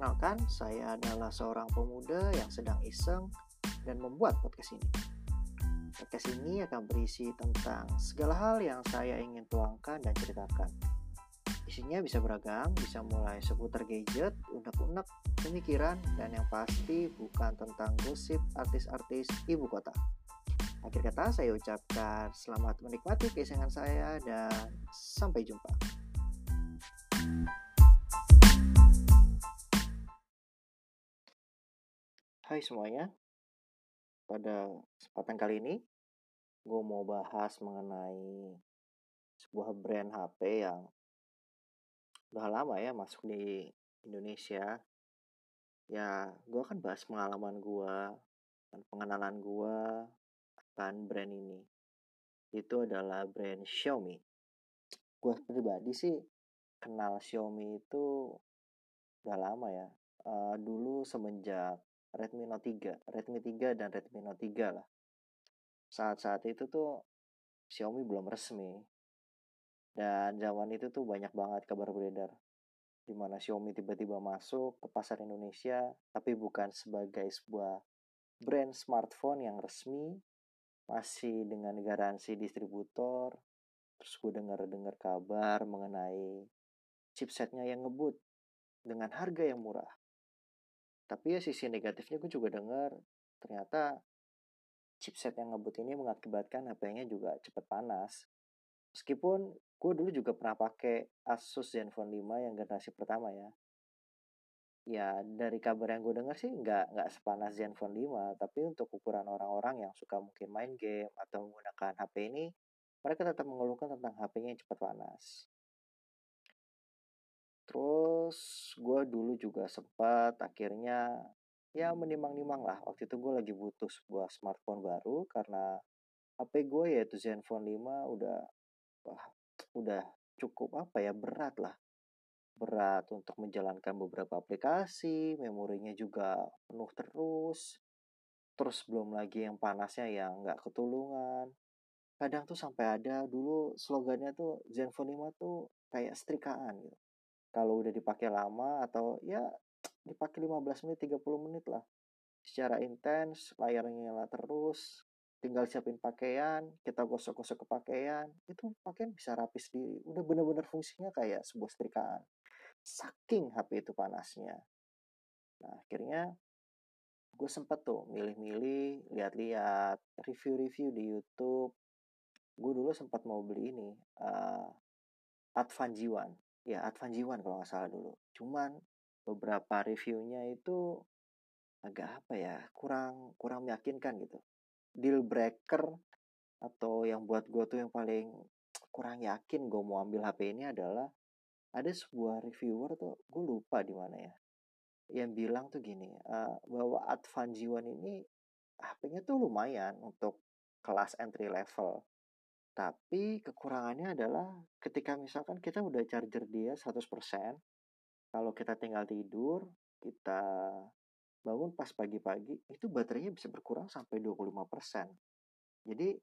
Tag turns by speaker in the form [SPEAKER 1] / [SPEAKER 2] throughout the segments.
[SPEAKER 1] Perkenalkan, saya adalah seorang pemuda yang sedang iseng dan membuat podcast ini. Podcast ini akan berisi tentang segala hal yang saya ingin tuangkan dan ceritakan. Isinya bisa beragam, bisa mulai seputar gadget, unek-unek, pemikiran, dan yang pasti bukan tentang gosip artis-artis ibu kota. Akhir kata saya ucapkan selamat menikmati keisengan saya dan sampai jumpa. Hai semuanya, pada kesempatan kali ini gue mau bahas mengenai sebuah brand HP yang udah lama ya masuk di Indonesia. Ya, gue akan bahas pengalaman gue dan pengenalan gue akan brand ini. Itu adalah brand Xiaomi. Gue pribadi sih kenal Xiaomi itu udah lama ya. Uh, dulu semenjak Redmi Note 3, Redmi 3 dan Redmi Note 3 lah. Saat-saat itu tuh Xiaomi belum resmi. Dan zaman itu tuh banyak banget kabar beredar. Di mana Xiaomi tiba-tiba masuk ke pasar Indonesia, tapi bukan sebagai sebuah brand smartphone yang resmi, masih dengan garansi distributor. Terus gue dengar-dengar kabar mengenai chipsetnya yang ngebut dengan harga yang murah tapi ya sisi negatifnya gue juga dengar ternyata chipset yang ngebut ini mengakibatkan HP-nya juga cepat panas. Meskipun gue dulu juga pernah pakai Asus Zenfone 5 yang generasi pertama ya. Ya dari kabar yang gue dengar sih nggak nggak sepanas Zenfone 5, tapi untuk ukuran orang-orang yang suka mungkin main game atau menggunakan HP ini, mereka tetap mengeluhkan tentang HP-nya yang cepat panas. Terus gue dulu juga sempat akhirnya ya menimang-nimang lah. Waktu itu gue lagi butuh sebuah smartphone baru karena HP gue yaitu Zenfone 5 udah wah, udah cukup apa ya berat lah. Berat untuk menjalankan beberapa aplikasi, memorinya juga penuh terus. Terus belum lagi yang panasnya yang nggak ketulungan. Kadang tuh sampai ada dulu slogannya tuh Zenfone 5 tuh kayak setrikaan gitu kalau udah dipakai lama atau ya dipakai 15 menit 30 menit lah. Secara intens layarnya nyala terus tinggal siapin pakaian kita gosok-gosok ke pakaian itu pakaian bisa rapi sendiri udah bener-bener fungsinya kayak sebuah setrikaan. Saking HP itu panasnya. Nah akhirnya gue sempet tuh milih-milih lihat-lihat review-review di YouTube. Gue dulu sempat mau beli ini uh, Advan Jiwan ya Advan Jiwan kalau nggak salah dulu. Cuman beberapa reviewnya itu agak apa ya kurang kurang meyakinkan gitu. Deal breaker atau yang buat gue tuh yang paling kurang yakin gue mau ambil HP ini adalah ada sebuah reviewer tuh gue lupa di mana ya yang bilang tuh gini uh, bahwa Advan Jiwan ini HP-nya tuh lumayan untuk kelas entry level tapi kekurangannya adalah ketika misalkan kita udah charger dia 100%, kalau kita tinggal tidur, kita bangun pas pagi-pagi, itu baterainya bisa berkurang sampai 25%. Jadi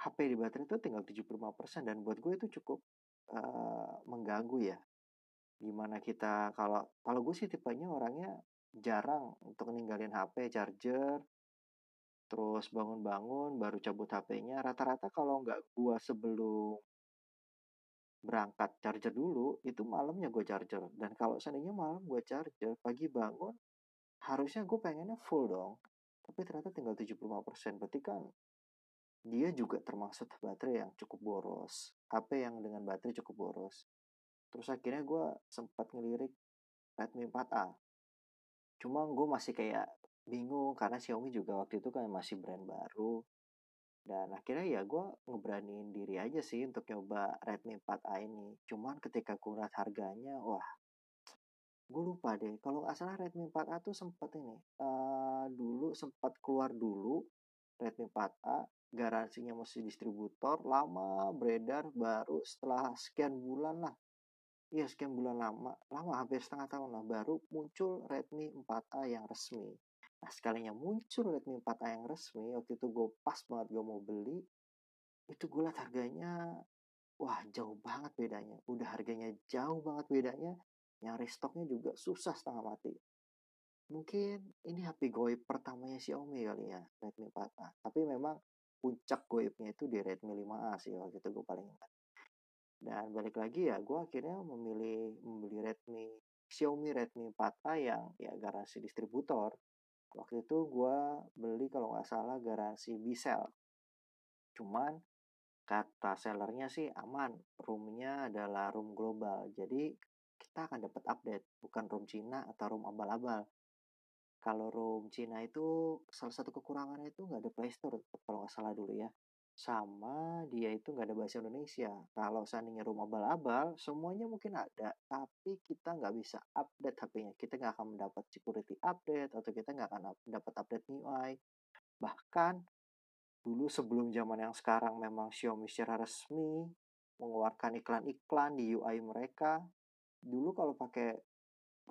[SPEAKER 1] HP di baterai itu tinggal 75% dan buat gue itu cukup uh, mengganggu ya. Gimana kita kalau kalau gue sih tipenya orangnya jarang untuk ninggalin HP charger terus bangun-bangun baru cabut HP-nya rata-rata kalau nggak gua sebelum berangkat charger dulu itu malamnya gue charger. Dan kalau seandainya malam gue charger pagi bangun harusnya gue pengennya full dong. Tapi ternyata tinggal 75% berarti kan dia juga termasuk baterai yang cukup boros. HP yang dengan baterai cukup boros. Terus akhirnya gue sempat ngelirik Redmi 4A cuma gue masih kayak bingung karena Xiaomi juga waktu itu kan masih brand baru. Dan akhirnya ya gue ngeberaniin diri aja sih untuk nyoba Redmi 4A ini. Cuman ketika gue harganya wah gue lupa deh. Kalau nggak salah Redmi 4A tuh sempat ini uh, dulu sempat keluar dulu Redmi 4A garansinya masih distributor lama beredar baru setelah sekian bulan lah. Iya sekian bulan lama, lama hampir setengah tahun lah baru muncul Redmi 4A yang resmi. Nah sekalinya muncul Redmi 4A yang resmi, waktu itu gue pas banget gue mau beli, itu gue liat harganya, wah jauh banget bedanya. Udah harganya jauh banget bedanya yang restocknya juga susah setengah mati. Mungkin ini HP goib pertamanya Xiaomi kali ya Redmi 4A tapi memang puncak goibnya itu di Redmi 5A sih waktu itu gue paling ingat. Dan balik lagi ya gue akhirnya memilih membeli Redmi Xiaomi Redmi 4A yang ya garansi distributor waktu itu gue beli kalau nggak salah garansi Bisel cuman kata sellernya sih aman roomnya adalah room global. Jadi kita akan dapat update bukan room Cina atau room abal-abal. Kalau room Cina itu salah satu kekurangannya itu nggak ada playstore kalau nggak salah dulu ya sama dia itu nggak ada bahasa Indonesia. Kalau seandainya room abal-abal semuanya mungkin ada. Tapi kita nggak bisa update HP-nya kita nggak akan mendapat security update atau kita nggak akan dapat update MIUI bahkan dulu sebelum zaman yang sekarang memang Xiaomi secara resmi mengeluarkan iklan-iklan di UI mereka dulu kalau pakai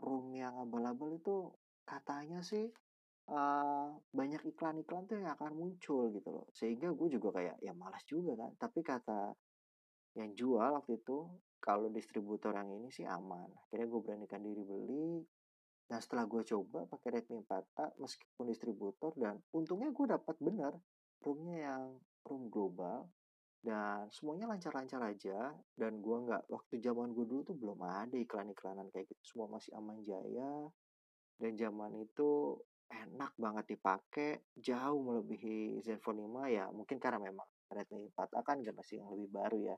[SPEAKER 1] room yang abal-abal itu katanya sih banyak iklan-iklan tuh yang akan muncul gitu loh. Sehingga gue juga kayak ya malas juga kan. Tapi kata yang jual waktu itu kalau distributor yang ini sih aman. Akhirnya gue beranikan diri beli. Dan setelah gue coba pakai Redmi 4A meskipun distributor dan untungnya gue dapat benar roomnya yang room global dan semuanya lancar-lancar aja dan gua nggak waktu zaman gue dulu tuh belum ada iklan-iklanan kayak gitu. Semua masih aman jaya dan zaman itu enak banget dipakai jauh melebihi Zenfone 5 ya mungkin karena memang Redmi 4A kan generasi yang lebih baru ya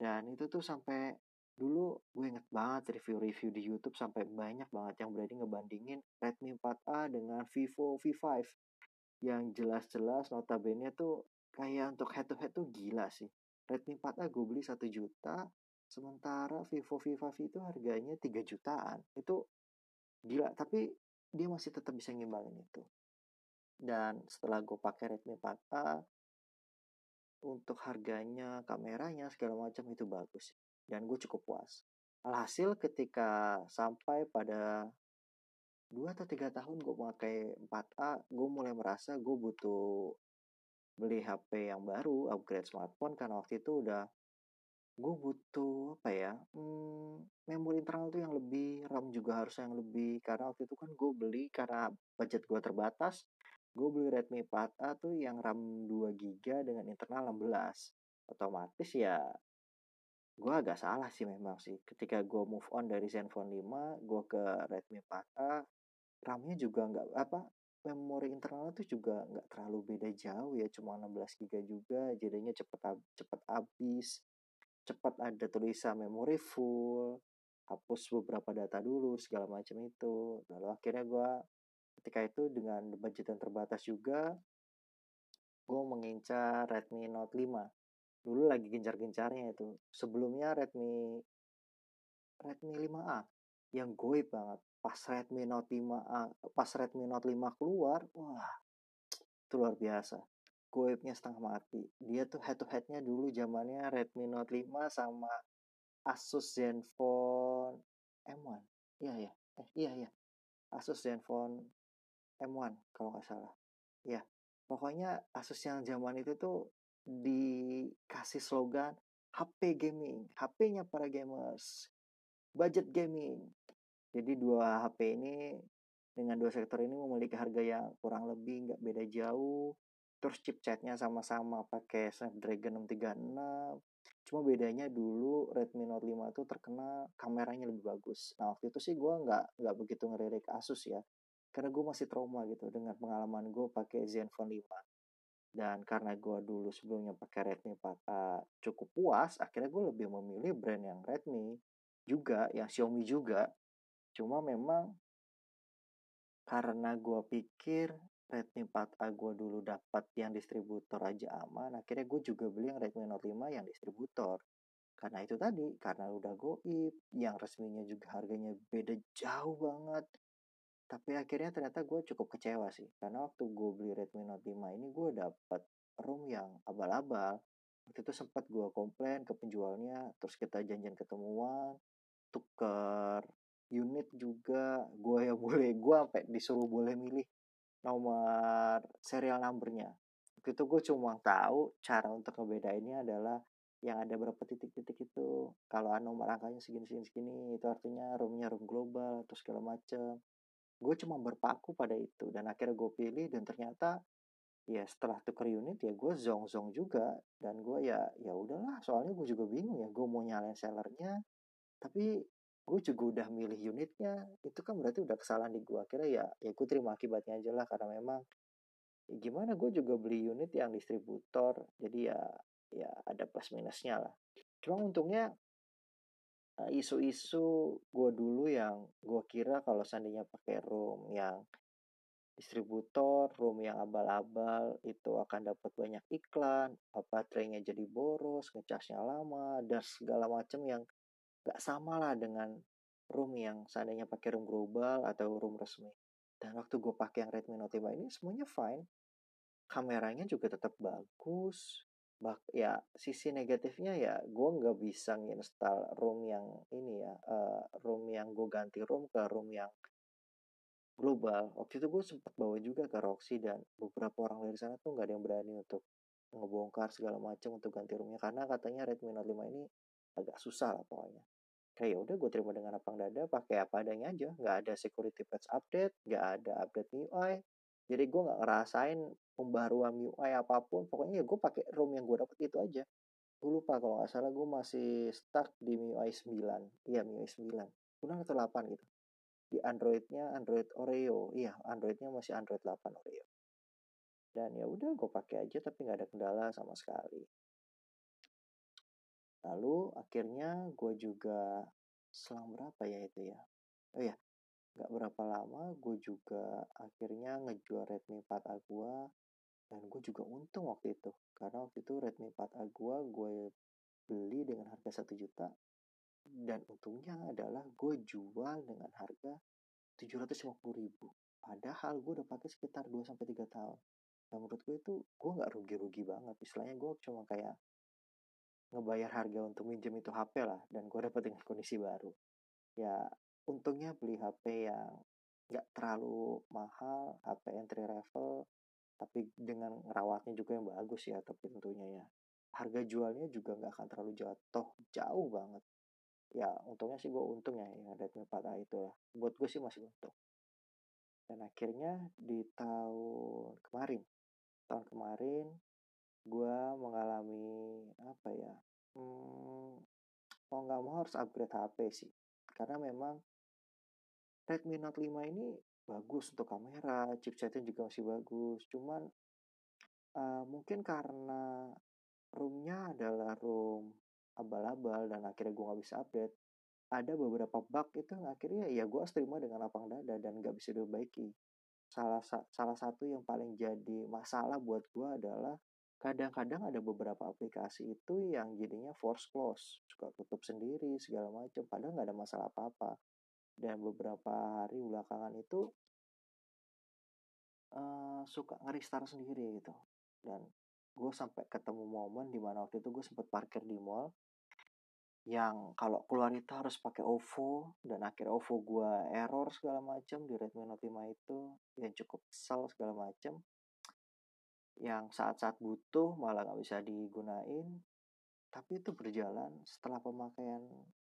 [SPEAKER 1] dan itu tuh sampai dulu gue inget banget review-review di YouTube sampai banyak banget yang berani ngebandingin Redmi 4A dengan Vivo V5 yang jelas-jelas notabene tuh kayak untuk head to head tuh gila sih. Redmi 4A gue beli 1 juta, sementara Vivo V5 itu harganya 3 jutaan. Itu gila, tapi dia masih tetap bisa ngimbangin itu. Dan setelah gue pakai Redmi 4A, untuk harganya, kameranya, segala macam itu bagus. Dan gue cukup puas. Alhasil ketika sampai pada dua atau tiga tahun gue pakai 4A gue mulai merasa gue butuh beli HP yang baru upgrade smartphone karena waktu itu udah gue butuh apa ya hmm, memori internal tuh yang lebih RAM juga harus yang lebih karena waktu itu kan gue beli karena budget gue terbatas gue beli Redmi 4A tuh yang RAM 2 GB dengan internal 16 otomatis ya gue agak salah sih memang sih. Ketika gue move on dari Zenfone 5 gue ke Redmi 4A RAM-nya juga nggak apa memori internal tuh juga nggak terlalu beda jauh ya cuma 16 GB juga jadinya cepet cepet habis cepat ada tulisan memori full hapus beberapa data dulu segala macam itu. Lalu akhirnya gue ketika itu dengan budget yang terbatas juga gue mengincar Redmi Note 5 dulu lagi gencar-gencarnya itu. Sebelumnya Redmi Redmi 5A yang goib banget. Pas Redmi Note 5 pas Redmi Note 5 keluar wah itu luar biasa goibnya setengah mati. Dia tuh head to headnya dulu zamannya Redmi Note 5 sama Asus Zenfone M1 iya ya eh iya iya. Asus Zenfone M1 kalau nggak salah. Ya pokoknya Asus yang zaman itu tuh dikasih slogan HP gaming. HP-nya para gamers. Budget gaming. Jadi dua HP ini dengan dua sektor ini memiliki harga yang kurang lebih nggak beda jauh. Terus chipsetnya sama-sama pakai Snapdragon 636. Cuma bedanya dulu Redmi Note 5 itu terkenal kameranya lebih bagus. Nah waktu itu sih gue nggak nggak begitu ngeririk Asus ya. Karena gue masih trauma gitu dengan pengalaman gue pakai Zenfone 5. Dan karena gue dulu sebelumnya pakai Redmi 4A cukup puas, akhirnya gue lebih memilih brand yang Redmi juga, yang Xiaomi juga Cuma memang karena gue pikir Redmi 4A gue dulu dapat yang distributor aja aman, akhirnya gue juga beli yang Redmi Note 5 yang distributor. Karena itu tadi, karena udah goib, yang resminya juga harganya beda jauh banget. Tapi akhirnya ternyata gue cukup kecewa sih, karena waktu gue beli Redmi Note 5 ini gue dapat ROM yang abal-abal. Waktu itu sempat gue komplain ke penjualnya, terus kita janjian ketemuan, tuker unit juga gue yang boleh gue sampai disuruh boleh milih nomor serial numbernya. Itu gue cuma tahu cara untuk ngebedainnya adalah yang ada berapa titik-titik itu. Kalau nomor angkanya segini segini segini itu artinya roomnya room global atau segala macam gue cuma berpaku pada itu dan akhirnya gue pilih dan ternyata ya setelah tuker unit ya gue zong zong juga. Dan gue ya ya udahlah soalnya gue juga bingung ya gue mau nyalain sellernya tapi gue juga udah milih unitnya. Itu kan berarti udah kesalahan di gue akhirnya ya ya gue terima akibatnya aja lah. Karena memang ya gimana gue juga beli unit yang distributor. Jadi ya ya ada plus minusnya lah. Cuma untungnya eh, isu-isu gue dulu yang gue kira kalau seandainya pakai room yang distributor room yang abal-abal itu akan dapat banyak iklan. Baterainya jadi boros ngecasnya lama dan segala macam yang gak sama lah dengan room yang seandainya pakai room global atau room resmi. Dan waktu gue pakai yang Redmi Note 5 ini semuanya fine. Kameranya juga tetap bagus. Bak ya sisi negatifnya ya gue nggak bisa nginstal room yang ini ya uh, room yang gue ganti room ke room yang global. Waktu itu gue sempat bawa juga ke Roxy dan beberapa orang dari sana tuh nggak ada yang berani untuk ngebongkar segala macam untuk ganti roomnya karena katanya Redmi Note 5 ini agak susah lah pokoknya kayak ya udah gue terima dengan lapang dada pakai apa adanya aja. Nggak ada security patch update nggak ada update MIUI jadi gue nggak ngerasain pembaruan MIUI apa pun. Pokoknya ya gue pakai ROM yang gue dapet itu aja. Gue lupa kalau nggak salah gue masih stuck di MIUI 9 iya MIUI 9 kurang atau 8 gitu. Di Androidnya Android Oreo. Iya Androidnya masih Android 8 Oreo. Dan ya udah gue pakai aja tapi nggak ada kendala sama sekali lalu akhirnya gue juga selang berapa ya itu ya? Oh ya Gak berapa lama gue juga akhirnya ngejual Redmi 4A gue dan gue juga untung waktu itu. Karena waktu itu Redmi 4A gue gue beli dengan harga 1 juta dan untungnya adalah gue jual dengan harga 750 ribu. Padahal gue udah pakai sekitar 2 sampai 3 tahun. Dan menurut gue itu gue nggak rugi-rugi banget. Istilahnya gue cuma kayak ngebayar harga untuk minjem itu HP lah dan gue dapet dengan kondisi baru ya untungnya beli HP yang nggak terlalu mahal, HP entry level, tapi dengan ngerawatnya juga yang bagus ya, tapi tentunya ya. Harga jualnya juga nggak akan terlalu jatuh, jauh banget. Ya, untungnya sih gue untung ya yang Redmi 4A itu lah. Buat gue sih masih untung. Dan akhirnya di tahun kemarin, tahun kemarin gue mengalami apa ya, hmm, mau nggak mau harus upgrade HP sih. Karena memang Redmi Note 5 ini bagus untuk kamera, chipsetnya juga masih bagus. Cuman uh, mungkin karena roomnya adalah room abal-abal dan akhirnya gue nggak bisa update. Ada beberapa bug itu yang akhirnya ya gue terima dengan lapang dada dan nggak bisa diperbaiki. Salah salah satu yang paling jadi masalah buat gue adalah kadang-kadang ada beberapa aplikasi itu yang jadinya force close, suka tutup sendiri segala macam, padahal nggak ada masalah apa-apa. Dan beberapa hari belakangan itu uh, suka ngeristar sendiri gitu. Dan gue sampai ketemu momen di mana waktu itu gue sempat parkir di mall yang kalau keluar itu harus pakai OVO dan akhir OVO gue error segala macam di Redmi Note 5 itu yang cukup kesal segala macam yang saat-saat butuh malah nggak bisa digunain tapi itu berjalan setelah pemakaian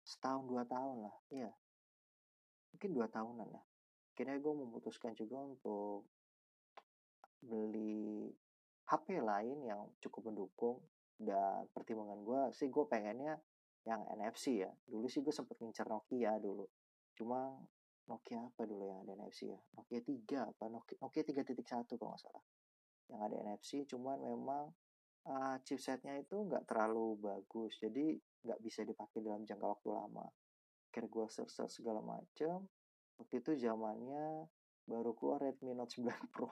[SPEAKER 1] setahun dua tahun lah iya. Mungkin dua tahunan ya akhirnya gue memutuskan juga untuk beli HP lain yang cukup mendukung dan pertimbangan gue sih gue pengennya yang NFC ya. Dulu sih gue sempet ngincer Nokia dulu. Cuma Nokia apa dulu yang ada NFC ya? Nokia 3 apa? Nokia, Nokia 3.1 kalau nggak salah yang ada NFC cuman memang uh, chipsetnya itu nggak terlalu bagus jadi nggak bisa dipakai dalam jangka waktu lama. Akhirnya gue search, search segala macam waktu itu zamannya baru keluar Redmi Note 9 Pro.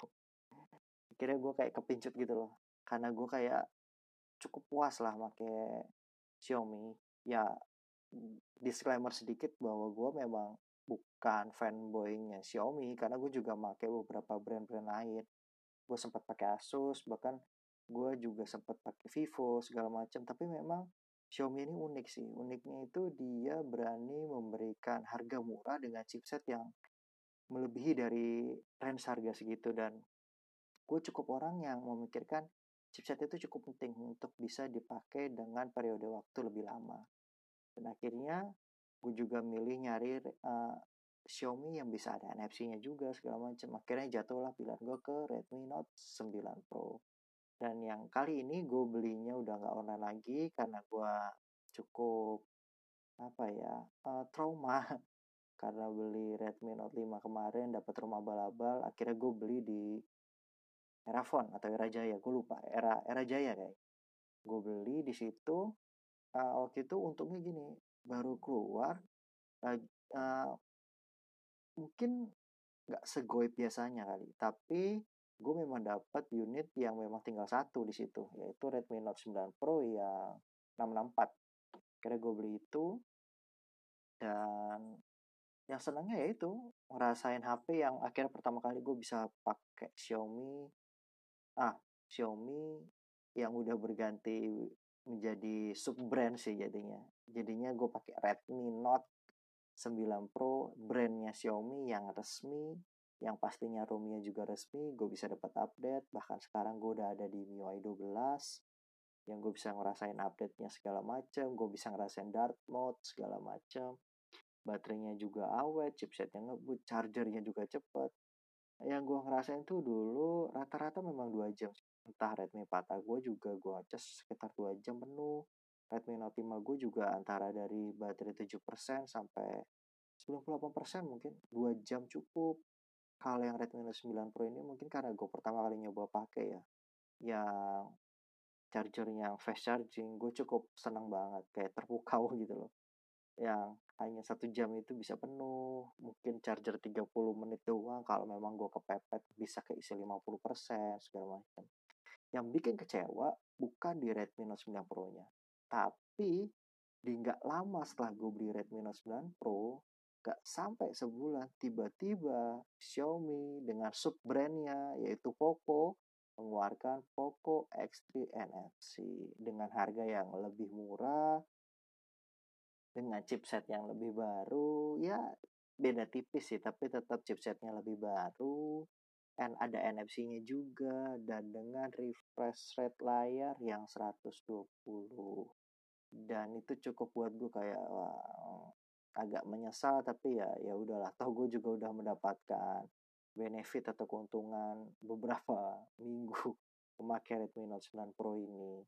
[SPEAKER 1] Akhirnya gue kayak kepincut gitu loh karena gue kayak cukup puas lah pakai Xiaomi. Ya disclaimer sedikit bahwa gue memang bukan fanboynya Xiaomi karena gue juga pakai beberapa brand-brand lain gue sempat pakai Asus bahkan gue juga sempat pakai Vivo segala macam tapi memang Xiaomi ini unik sih. Uniknya itu dia berani memberikan harga murah dengan chipset yang melebihi dari range harga segitu dan gue cukup orang yang memikirkan chipset itu cukup penting untuk bisa dipakai dengan periode waktu lebih lama. Dan akhirnya gue juga milih nyari uh, Xiaomi yang bisa ada NFC-nya juga segala macam. Akhirnya jatuhlah pilihan gue ke Redmi Note 9 Pro. Dan yang kali ini gue belinya udah nggak online lagi karena gue cukup apa ya uh, trauma karena beli Redmi Note 5 kemarin dapat rumah balabal akhirnya gue beli di Erafon atau Era Jaya gue lupa era Era Jaya kayak gue beli di situ uh, waktu itu untungnya gini baru keluar uh, uh, mungkin nggak segoip biasanya kali tapi gue memang dapat unit yang memang tinggal satu di situ yaitu Redmi Note 9 Pro yang 664 kira gue beli itu dan yang senangnya ya itu ngerasain HP yang akhirnya pertama kali gue bisa pakai Xiaomi ah Xiaomi yang udah berganti menjadi sub brand sih jadinya. Jadinya gue pakai Redmi Note 9 Pro brandnya Xiaomi yang resmi yang pastinya ROM-nya juga resmi gue bisa dapat update. Bahkan sekarang gue udah ada di MIUI 12 yang gue bisa ngerasain update-nya segala macam gue bisa ngerasain dark mode segala macam baterainya juga awet chipsetnya ngebut chargernya juga cepet. Yang gue ngerasain tuh dulu rata-rata memang dua jam entah Redmi 4 gue juga gue cas sekitar dua jam penuh Redmi Note 5 gue juga antara dari baterai 7% sampai 98% mungkin dua jam cukup. Kalau yang Redmi Note 9 Pro ini mungkin karena gue pertama kali nyoba pakai ya yang chargernya fast charging gue cukup senang banget kayak terpukau gitu loh. Yang hanya satu jam itu bisa penuh mungkin charger 30 menit doang kalau memang gue kepepet bisa keisi 50% segala macam. Yang bikin kecewa bukan di Redmi Note 9 Pro nya tapi di nggak lama setelah gue beli Redmi Note 9 Pro gak sampai sebulan tiba-tiba Xiaomi dengan sub brandnya yaitu Poco mengeluarkan Poco X3 NFC dengan harga yang lebih murah dengan chipset yang lebih baru. Ya beda tipis sih tapi tetap chipsetnya lebih baru dan ada NFC-nya juga dan dengan refresh rate layar yang 120 dan itu cukup buat gue kayak wah, agak menyesal tapi ya ya udahlah. Toh gue juga udah mendapatkan benefit atau keuntungan beberapa minggu memakai Redmi Note 9 Pro ini.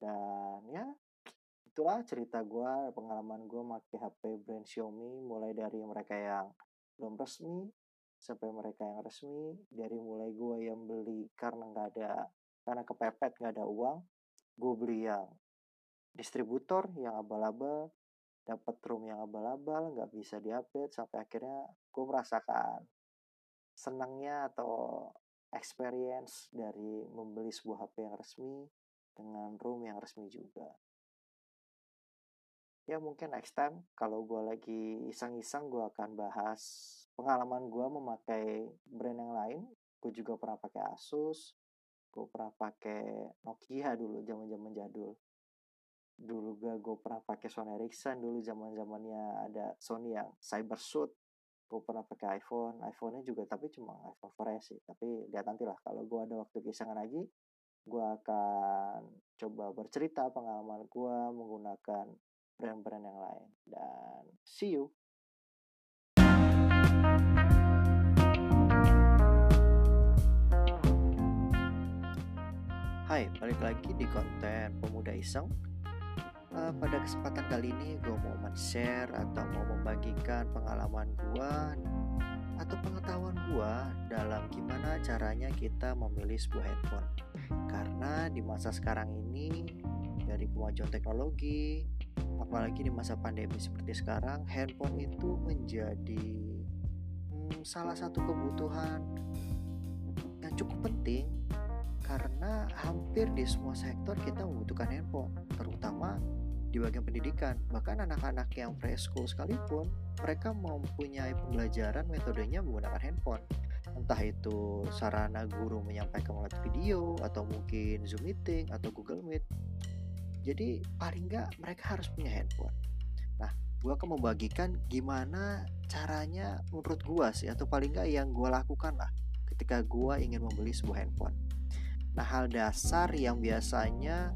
[SPEAKER 1] Dan ya itulah cerita gue pengalaman gue pakai HP brand Xiaomi mulai dari mereka yang belum resmi sampai mereka yang resmi dari mulai gue yang beli karena nggak ada karena kepepet nggak ada uang gue beli yang distributor yang abal-abal dapat room yang abal-abal nggak bisa diupdate sampai akhirnya gue merasakan senangnya atau experience dari membeli sebuah HP yang resmi dengan room yang resmi juga. Ya mungkin next time kalau gue lagi iseng-iseng gue akan bahas pengalaman gue memakai brand yang lain. Gue juga pernah pakai Asus gue pernah pakai Nokia dulu zaman zaman jadul dulu gue gue pernah pakai Sony Ericsson dulu zaman zamannya ada Sony yang Cybersuit gue pernah pakai iPhone iPhone-nya juga tapi cuma iPhone 4S sih tapi lihat nanti lah kalau gue ada waktu kisangan lagi gue akan coba bercerita pengalaman gue menggunakan brand-brand yang lain. Dan see you. Hai, balik lagi di konten Pemuda Iseng. Uh, pada kesempatan kali ini gue mau men-share atau mau membagikan pengalaman gue atau pengetahuan gue dalam gimana caranya kita memilih sebuah handphone. Karena di masa sekarang ini dari kemajuan teknologi, apalagi di masa pandemi seperti sekarang handphone itu menjadi hmm, salah satu kebutuhan hampir di semua sektor kita membutuhkan handphone terutama di bagian pendidikan bahkan anak-anak yang preschool sekalipun mereka mempunyai pembelajaran metodenya menggunakan handphone entah itu sarana guru menyampaikan melalui video atau mungkin Zoom meeting atau Google Meet jadi paling nggak mereka harus punya handphone. Nah, gue akan membagikan gimana caranya menurut gue sih atau paling nggak yang gue lakukan lah ketika gue ingin membeli sebuah handphone. Nah, hal dasar yang biasanya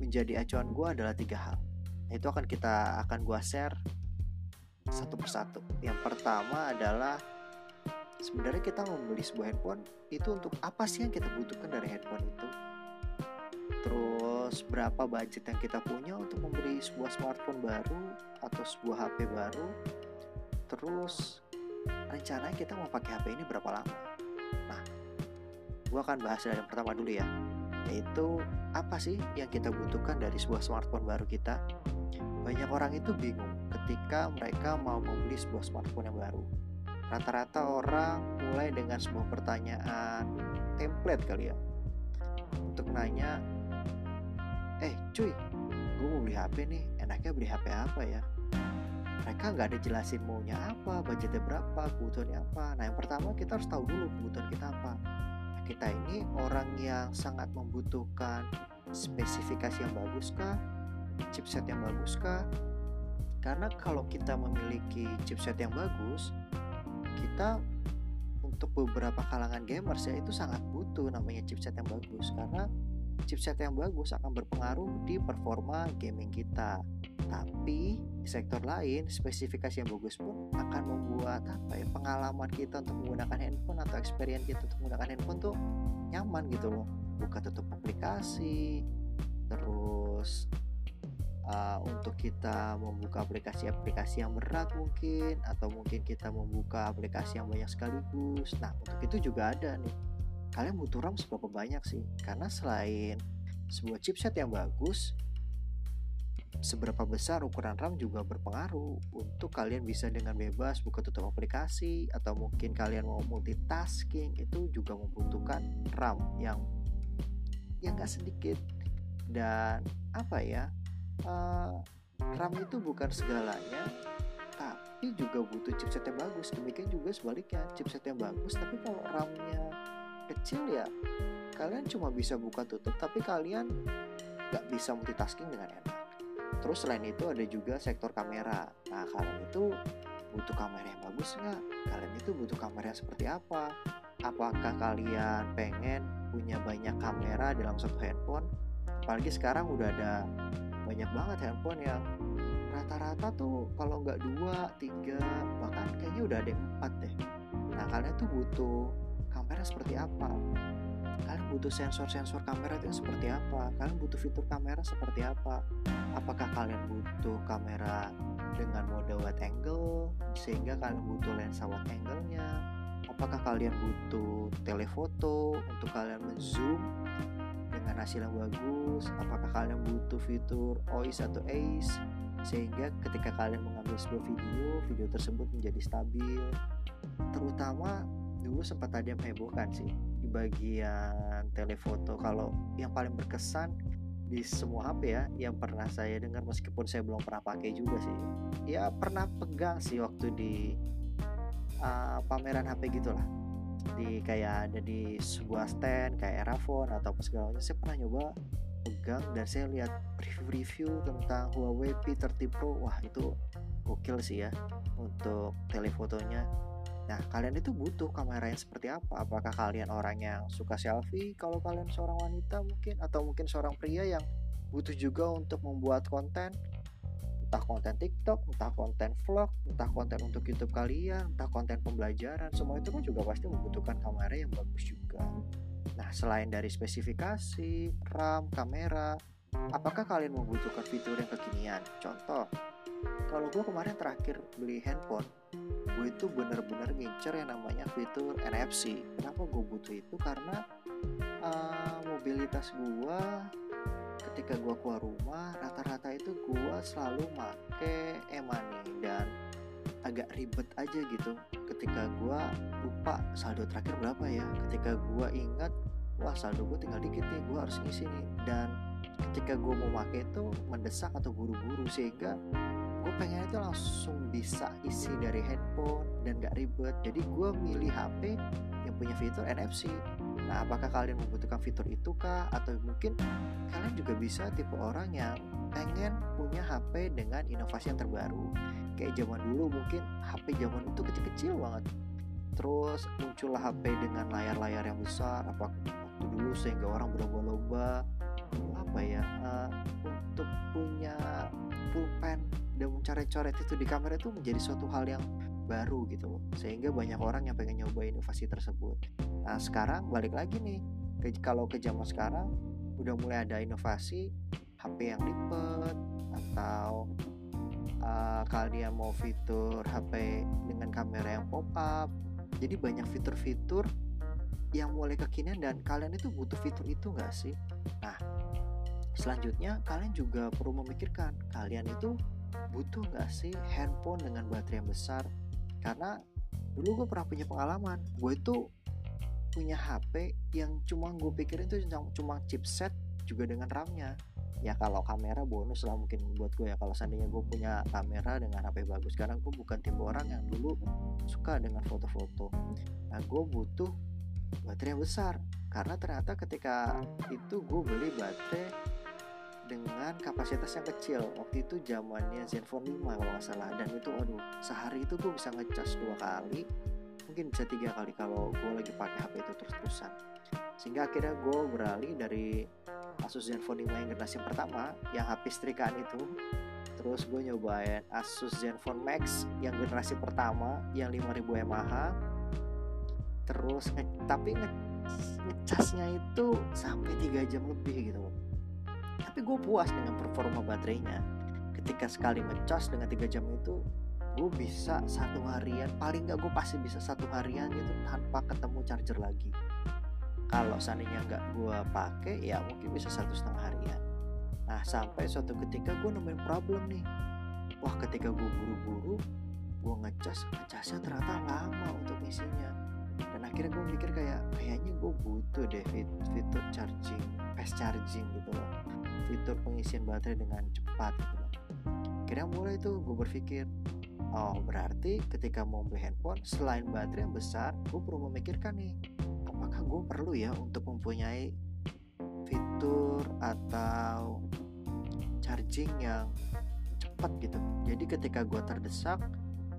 [SPEAKER 1] menjadi acuan gue adalah tiga hal. Nah, itu akan kita akan gue share satu persatu. Yang pertama adalah sebenarnya kita membeli sebuah handphone itu untuk apa sih yang kita butuhkan dari handphone itu? Terus berapa budget yang kita punya untuk membeli sebuah smartphone baru atau sebuah HP baru? Terus rencananya kita mau pakai HP ini berapa lama? Nah, gue akan bahas dari yang pertama dulu ya, yaitu apa sih yang kita butuhkan dari sebuah smartphone baru kita? Banyak orang itu bingung ketika mereka mau membeli sebuah smartphone yang baru. Rata-rata orang mulai dengan sebuah pertanyaan template kali ya. Untuk nanya, eh cuy, gue mau beli HP nih, enaknya beli HP apa ya? Mereka nggak ada jelasin maunya apa, budgetnya berapa, kebutuhannya apa. Nah yang pertama kita harus tahu dulu kebutuhan kita apa. Kita ini orang yang sangat membutuhkan spesifikasi yang bagus kah, chipset yang bagus kah? Karena kalau kita memiliki chipset yang bagus, kita untuk beberapa kalangan gamers ya itu sangat butuh namanya chipset yang bagus karena chipset yang bagus akan berpengaruh di performa gaming kita. Tapi di sektor lain, spesifikasi yang bagus pun akan membuat apa ya pengalaman kita untuk menggunakan handphone atau experience kita untuk menggunakan handphone tuh nyaman gitu loh. Buka tutup aplikasi, terus uh, untuk kita membuka aplikasi-aplikasi yang berat mungkin atau mungkin kita membuka aplikasi yang banyak sekaligus. Nah, untuk itu juga ada nih. Kalian butuh RAM seberapa banyak sih? Karena selain sebuah chipset yang bagus, seberapa besar ukuran RAM juga berpengaruh untuk kalian bisa dengan bebas buka tutup aplikasi atau mungkin kalian mau multitasking itu juga membutuhkan RAM yang yang gak sedikit. Dan apa ya uh, RAM itu bukan segalanya tapi juga butuh chipset yang bagus. Demikian juga sebaliknya chipset yang bagus tapi kalau RAM-nya kecil ya kalian cuma bisa buka tutup tapi kalian nggak bisa multitasking dengan enak terus selain itu ada juga sektor kamera. Nah kalian itu butuh kamera yang bagus nggak? Kalian itu butuh kamera yang seperti apa? Apakah kalian pengen punya banyak kamera dalam satu handphone? Apalagi sekarang udah ada banyak banget handphone yang rata-rata tuh kalau nggak dua tiga bahkan kayaknya udah ada empat deh. Nah kalian tuh butuh kamera seperti apa butuh sensor-sensor kamera itu seperti apa? Kalian butuh fitur kamera seperti apa? Apakah kalian butuh kamera dengan mode wide angle sehingga kalian butuh lensa wide angle-nya? Apakah kalian butuh telefoto untuk kalian menzoom dengan hasil yang bagus? Apakah kalian butuh fitur OIS atau ACE sehingga ketika kalian mengambil sebuah video video tersebut menjadi stabil? Terutama dulu sempat ada yang hebohkan sih bagian telefoto. Kalau yang paling berkesan di semua HP ya yang pernah saya dengar meskipun saya belum pernah pakai juga sih ya pernah pegang sih waktu di uh, pameran HP gitulah. Di kayak ada di sebuah stand kayak Erafone atau apa segala saya pernah nyoba pegang dan saya lihat review-review tentang Huawei P30 Pro. Wah itu gokil sih ya untuk telefotonya nah kalian itu butuh kamera yang seperti apa apakah kalian orang yang suka selfie kalau kalian seorang wanita mungkin atau mungkin seorang pria yang butuh juga untuk membuat konten entah konten TikTok, entah konten vlog, entah konten untuk YouTube kalian, entah konten pembelajaran, semua itu kan juga pasti membutuhkan kamera yang bagus juga. Nah, selain dari spesifikasi, RAM, kamera, apakah kalian membutuhkan fitur yang kekinian? Contoh, kalau gue kemarin terakhir beli handphone, gue itu bener-bener ngincer yang namanya fitur NFC. Kenapa gue butuh itu? Karena uh, mobilitas gue ketika gue keluar rumah rata-rata itu gue selalu make e-money dan agak ribet aja gitu ketika gue lupa saldo terakhir berapa ya ketika gue ingat wah saldo gue tinggal dikit nih gue harus ngisi nih dan ketika gue mau pakai itu mendesak atau buru-buru sehingga gue pengen itu langsung bisa isi dari handphone dan gak ribet jadi gue milih HP yang punya fitur NFC Nah, apakah kalian membutuhkan fitur itu kah? Atau mungkin kalian juga bisa tipe orang yang pengen punya HP dengan inovasi yang terbaru. Kayak zaman dulu mungkin HP zaman itu kecil-kecil banget. Terus muncullah HP dengan layar-layar yang besar. Apa waktu dulu sehingga orang berlomba-lomba apa ya uh, untuk punya pulpen dan mencoret-coret itu di kamera itu menjadi suatu hal yang baru gitu sehingga banyak orang yang pengen nyoba inovasi tersebut. Nah sekarang balik lagi nih ke, kalau ke zaman sekarang udah mulai ada inovasi HP yang lipat atau uh, kalian mau fitur HP dengan kamera yang pop up. Jadi banyak fitur-fitur yang mulai kekinian dan kalian itu butuh fitur itu nggak sih? Nah selanjutnya kalian juga perlu memikirkan kalian itu butuh nggak sih handphone dengan baterai yang besar? Karena dulu gue pernah punya pengalaman gue itu punya HP yang cuma gue pikirin itu cuma chipset juga dengan RAM-nya. Ya kalau kamera bonus lah mungkin buat gue ya kalau seandainya gue punya kamera dengan HP bagus. Sekarang gue bukan tipe orang yang dulu suka dengan foto-foto. Nah gue butuh baterai yang besar. Karena ternyata ketika itu gue beli baterai dengan kapasitas yang kecil. Waktu itu zamannya Zenfone 5 kalau nggak salah. Dan itu aduh sehari itu gue bisa ngecas dua kali mungkin bisa tiga kali kalau gue lagi pakai HP itu terus-terusan. Sehingga akhirnya gue beralih dari Asus Zenfone 5 yang generasi pertama yang HP setrikaan itu terus gue nyobain Asus Zenfone Max yang generasi pertama yang 5000 mAh terus nge tapi nge ngecasnya itu sampai 3 jam lebih gitu tapi gue puas dengan performa baterainya. Ketika sekali ngecas dengan tiga jam itu gue bisa satu harian paling nggak gue pasti bisa satu harian itu tanpa ketemu charger lagi. Kalau seandainya nggak gue pakai ya mungkin bisa satu setengah harian. Nah sampai suatu ketika gue nemuin problem nih. Wah ketika gue buru-buru gue ngecas ngecasnya ternyata lama untuk isinya. Dan akhirnya gue mikir kayak kayaknya gue butuh deh fitur charging fast charging gitu loh fitur pengisian baterai dengan cepat gitu loh akhirnya mulai tuh gue berpikir oh berarti ketika mau beli handphone selain baterai yang besar gue perlu memikirkan nih apakah gue perlu ya untuk mempunyai fitur atau charging yang cepat gitu? Jadi ketika gue terdesak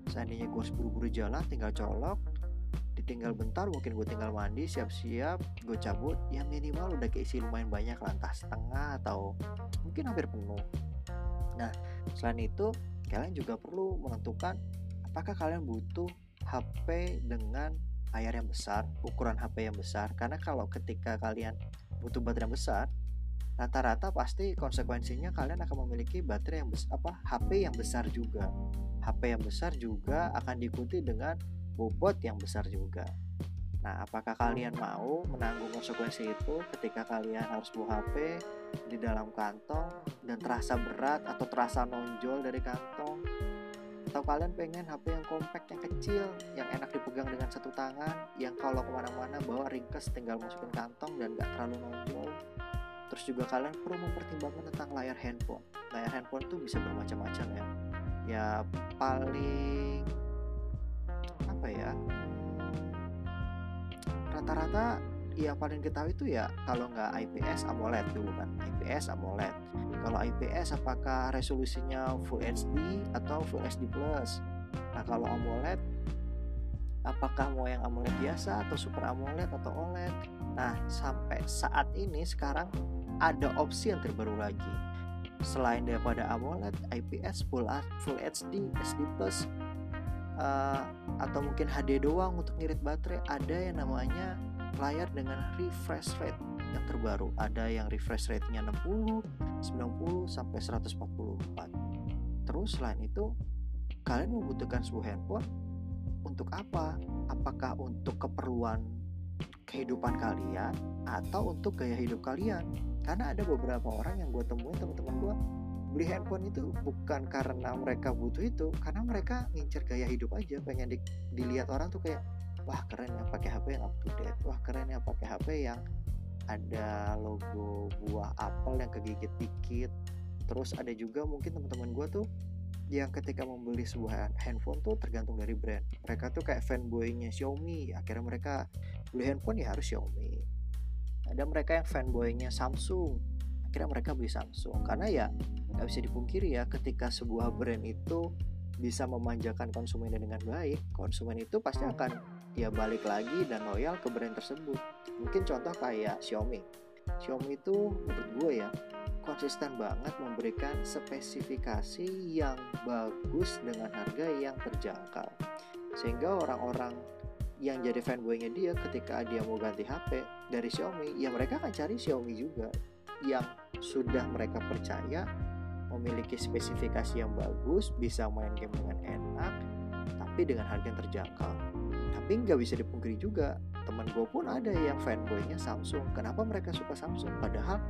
[SPEAKER 1] seandainya gue harus buru-buru jalan tinggal colok ditinggal bentar mungkin gue tinggal mandi siap-siap gue cabut. Ya minimal udah keisi lumayan banyak lantas setengah atau mungkin hampir penuh. Nah selain itu kalian juga perlu menentukan apakah kalian butuh HP dengan layar yang besar ukuran HP yang besar. Karena kalau ketika kalian butuh baterai yang besar rata-rata pasti konsekuensinya kalian akan memiliki baterai yang besar apa HP yang besar juga. HP yang besar juga akan diikuti dengan bobot yang besar juga. Nah, apakah kalian mau menanggung konsekuensi itu ketika kalian harus bawa HP di dalam kantong dan terasa berat atau terasa nonjol dari kantong? Atau kalian pengen HP yang compact, yang kecil, yang enak dipegang dengan satu tangan, yang kalau ke mana-mana bawa ringkes tinggal masukin kantong dan gak terlalu nonjol? Terus juga kalian perlu mempertimbangkan tentang layar handphone. Layar handphone tuh bisa bermacam-macam ya. Ya paling apa ya rata-rata yang paling kita tahu itu ya kalau nggak IPS AMOLED dulu kan. IPS AMOLED. Kalau IPS apakah resolusinya Full HD atau Full HD Plus? Nah kalau AMOLED apakah mau yang AMOLED biasa atau Super AMOLED atau OLED? Nah sampai saat ini sekarang ada opsi yang terbaru lagi. Selain daripada AMOLED IPS Full Full HD SD Plus uh, atau mungkin HD doang untuk ngirit baterai ada yang namanya layar dengan refresh rate yang terbaru. Ada yang refresh rate-nya 60, 90 sampai 144 terus selain itu kalian membutuhkan sebuah handphone untuk apa? apakah untuk keperluan kehidupan kalian atau untuk gaya hidup kalian? Karena ada beberapa orang yang gue temuin teman-teman gue beli handphone itu bukan karena mereka butuh itu karena mereka ngincer gaya hidup aja. Pengen di, dilihat orang tuh kayak wah keren ya pakai HP yang up to date wah keren ya pakai HP yang ada logo buah apel yang kegigit dikit. Terus ada juga mungkin teman-teman gue tuh yang ketika membeli sebuah handphone tuh tergantung dari brand. Mereka tuh kayak fanboynya Xiaomi. Akhirnya mereka beli handphone ya harus Xiaomi. Ada mereka yang fanboynya Samsung. Akhirnya mereka beli Samsung. Karena ya nggak bisa dipungkiri ya ketika sebuah brand itu bisa memanjakan konsumennya dengan baik konsumen itu pasti akan ya balik lagi dan loyal ke brand tersebut. Mungkin contoh kayak Xiaomi. Xiaomi itu menurut gue ya konsisten banget memberikan spesifikasi yang bagus dengan harga yang terjangkau. Sehingga orang-orang yang jadi fanboynya dia ketika dia mau ganti HP dari Xiaomi ya mereka akan cari Xiaomi juga yang sudah mereka percaya memiliki spesifikasi yang bagus bisa main game dengan enak tapi dengan harga yang terjangkau. Tapi nggak bisa dipungkiri juga teman gue pun ada yang fanboynya Samsung. Kenapa mereka suka Samsung? Padahal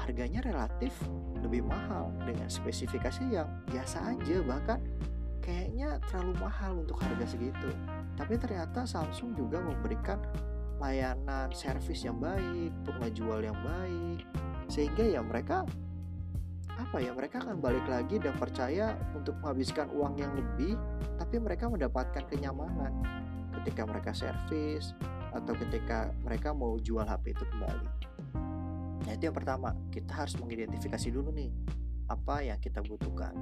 [SPEAKER 1] harganya relatif lebih mahal dengan spesifikasi yang biasa aja bahkan kayaknya terlalu mahal untuk harga segitu. Tapi ternyata Samsung juga memberikan layanan servis yang baik, pengejual yang baik, sehingga ya mereka apa ya mereka akan balik lagi dan percaya untuk menghabiskan uang yang lebih, tapi mereka mendapatkan kenyamanan ketika mereka servis atau ketika mereka mau jual HP itu kembali. Nah itu yang pertama, kita harus mengidentifikasi dulu nih apa yang kita butuhkan.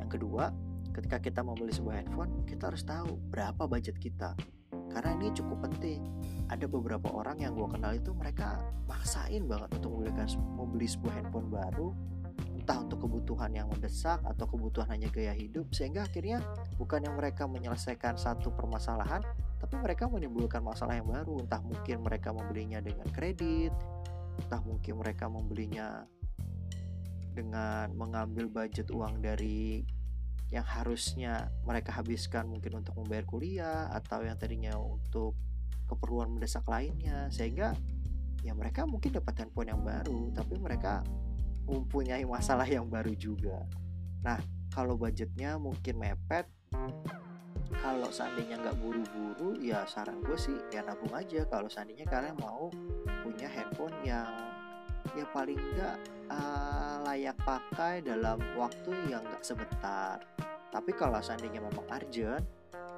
[SPEAKER 1] Yang kedua, ketika kita membeli sebuah handphone, kita harus tahu berapa budget kita. Karena ini cukup penting. Ada beberapa orang yang gue kenal itu mereka maksain banget untuk membelikan membeli sebuah handphone baru entah untuk kebutuhan yang mendesak atau kebutuhan hanya gaya hidup sehingga akhirnya bukan yang mereka menyelesaikan satu permasalahan tapi mereka menimbulkan masalah yang baru. Entah mungkin mereka membelinya dengan kredit entah mungkin mereka membelinya dengan mengambil budget uang dari yang harusnya mereka habiskan mungkin untuk membayar kuliah atau yang tadinya untuk keperluan mendesak lainnya. Sehingga ya mereka mungkin dapat handphone yang baru tapi mereka mempunyai masalah yang baru juga. Nah kalau budgetnya mungkin mepet kalau seandainya nggak buru-buru ya saran gue sih ya nabung aja. Kalau seandainya kalian mau punya handphone yang ya paling nggak uh, layak pakai dalam waktu yang nggak sebentar. Tapi kalau seandainya memang urgent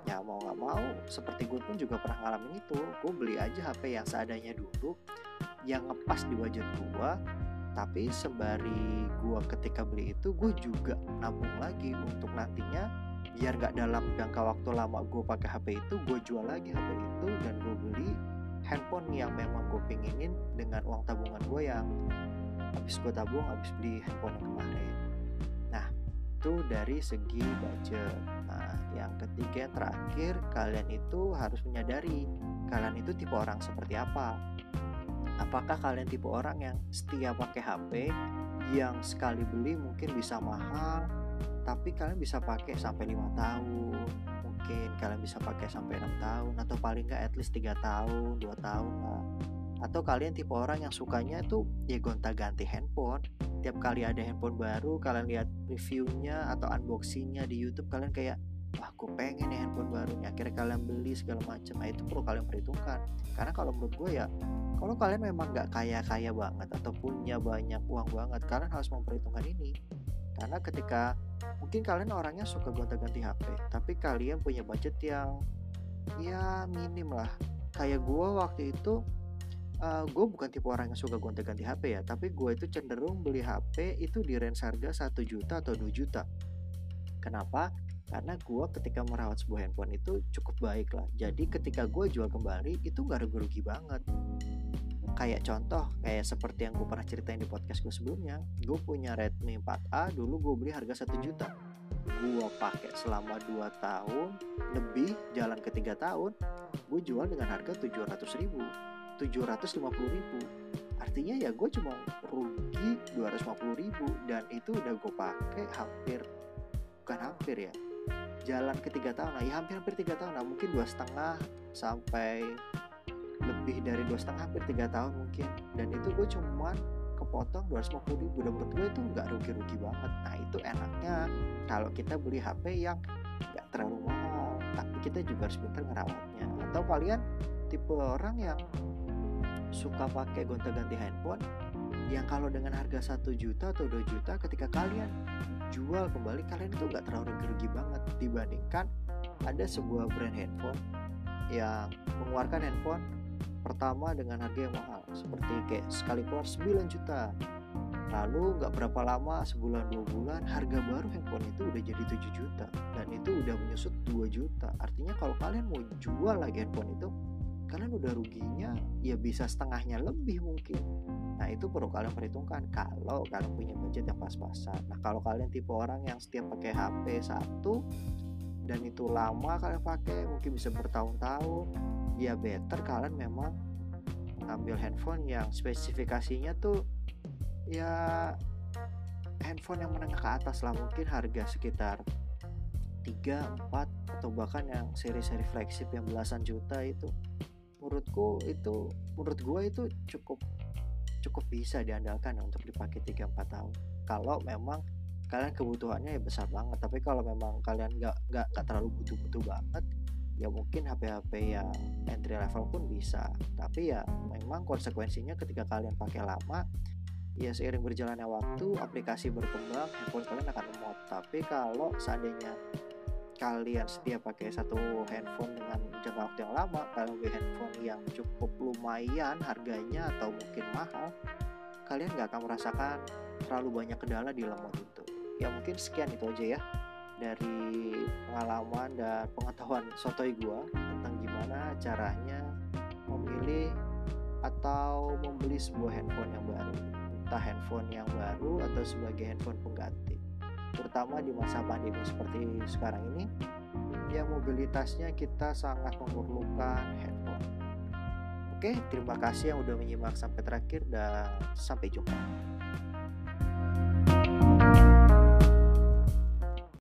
[SPEAKER 1] ya mau nggak mau seperti gue pun juga pernah ngalamin itu. Gue beli aja HP yang seadanya dulu yang ngepas di budget gue tapi sembari gue ketika beli itu gue juga nabung lagi untuk nantinya biar nggak dalam jangka waktu lama gue pakai HP itu gue jual lagi HP itu dan gue beli handphone yang memang gue pinginin dengan uang tabungan gue yang habis gue tabung habis beli handphone kemarin. Nah itu dari segi budget. Nah yang ketiga yang terakhir kalian itu harus menyadari kalian itu tipe orang seperti apa apakah kalian tipe orang yang setia pakai HP yang sekali beli mungkin bisa mahal tapi kalian bisa pakai sampai lima tahun mungkin kalian bisa pakai sampai enam tahun atau paling nggak at least tiga tahun dua tahun lah. Atau kalian tipe orang yang sukanya tuh ya gonta-ganti handphone. Tiap kali ada handphone baru kalian lihat reviewnya atau unboxingnya di YouTube kalian kayak wah aku pengen nih handphone baru akhirnya kalian beli segala macam nah itu perlu kalian perhitungkan. Karena kalau menurut gue ya kalau kalian memang nggak kaya kaya banget atau punya banyak uang banget kalian harus memperhitungkan ini. Karena ketika mungkin kalian orangnya suka gonta-ganti HP tapi kalian punya budget yang ya minim lah. Kayak gue waktu itu uh, eh, gue bukan tipe orang yang suka gonta-ganti HP ya tapi gue itu cenderung beli HP itu di range harga 1 juta atau 2 juta. Kenapa karena gue ketika merawat sebuah handphone itu cukup baik lah. Jadi ketika gue jual kembali itu gak rugi-rugi banget. Kayak contoh kayak seperti yang gue pernah ceritain di podcast gue sebelumnya gue punya Redmi 4A dulu gue beli harga 1 juta. Gue pakai selama 2 tahun lebih jalan ke 3 tahun gue jual dengan harga 700 ribu 750 ribu. Artinya ya gue cuma rugi 250 ribu dan itu udah gue pakai hampir bukan hampir ya jalan ke tiga tahun. Nah ya hampir-hampir tiga tahun. Nah mungkin dua setengah sampai lebih dari dua setengah hampir tiga tahun mungkin. Dan itu gue cuma kepotong 250 ribu. Dan menurut gue itu nggak rugi-rugi banget. Nah itu enaknya kalau kita beli HP yang nggak terlalu mahal. Tapi kita juga harus pintar ngerawatnya. Atau kalian tipe orang yang suka pakai gonta-ganti handphone yang kalau dengan harga satu juta atau 2 juta ketika kalian jual kembali kalian itu nggak terlalu rugi banget dibandingkan ada sebuah brand handphone yang mengeluarkan handphone pertama dengan harga yang mahal seperti kayak sekali keluar 9 juta. Lalu nggak berapa lama sebulan dua bulan harga baru handphone itu udah jadi 7 juta dan itu udah menyusut 2 juta. Artinya kalau kalian mau jual lagi handphone itu kalian udah ruginya ya bisa setengahnya lebih mungkin. Nah itu perlu kalian perhitungkan. Kalau kalian punya budget yang pas-pasan. Nah kalau kalian tipe orang yang setiap pakai HP satu dan itu lama kalian pakai mungkin bisa bertahun-tahun ya better kalian memang ambil handphone yang spesifikasinya tuh ya handphone yang menengah ke atas lah. Mungkin harga sekitar 3, 4 atau bahkan yang seri-seri flagship yang belasan juta itu menurutku itu menurut gue itu cukup cukup bisa diandalkan untuk dipakai 3-4 tahun. Kalau memang kalian kebutuhannya ya besar banget tapi kalau memang kalian nggak nggak nggak terlalu butuh-butuh banget ya mungkin HP-HP yang entry level pun bisa. Tapi ya memang konsekuensinya ketika kalian pakai lama ya seiring berjalannya waktu aplikasi berkembang handphone kalian akan lemot tapi kalau seandainya kalian setia pakai satu handphone dengan jangka waktu yang lama beli handphone yang cukup lumayan harganya atau mungkin mahal kalian nggak akan merasakan terlalu banyak kendala di lemot itu. Ya mungkin sekian itu aja ya dari pengalaman dan pengetahuan sotoi gua tentang gimana caranya memilih atau membeli sebuah handphone yang baru. Entah handphone yang baru atau sebagai handphone pengganti terutama di masa pandemi seperti sekarang ini yang mobilitasnya kita sangat memerlukan handphone. Oke, terima kasih yang udah menyimak sampai terakhir dan sampai jumpa.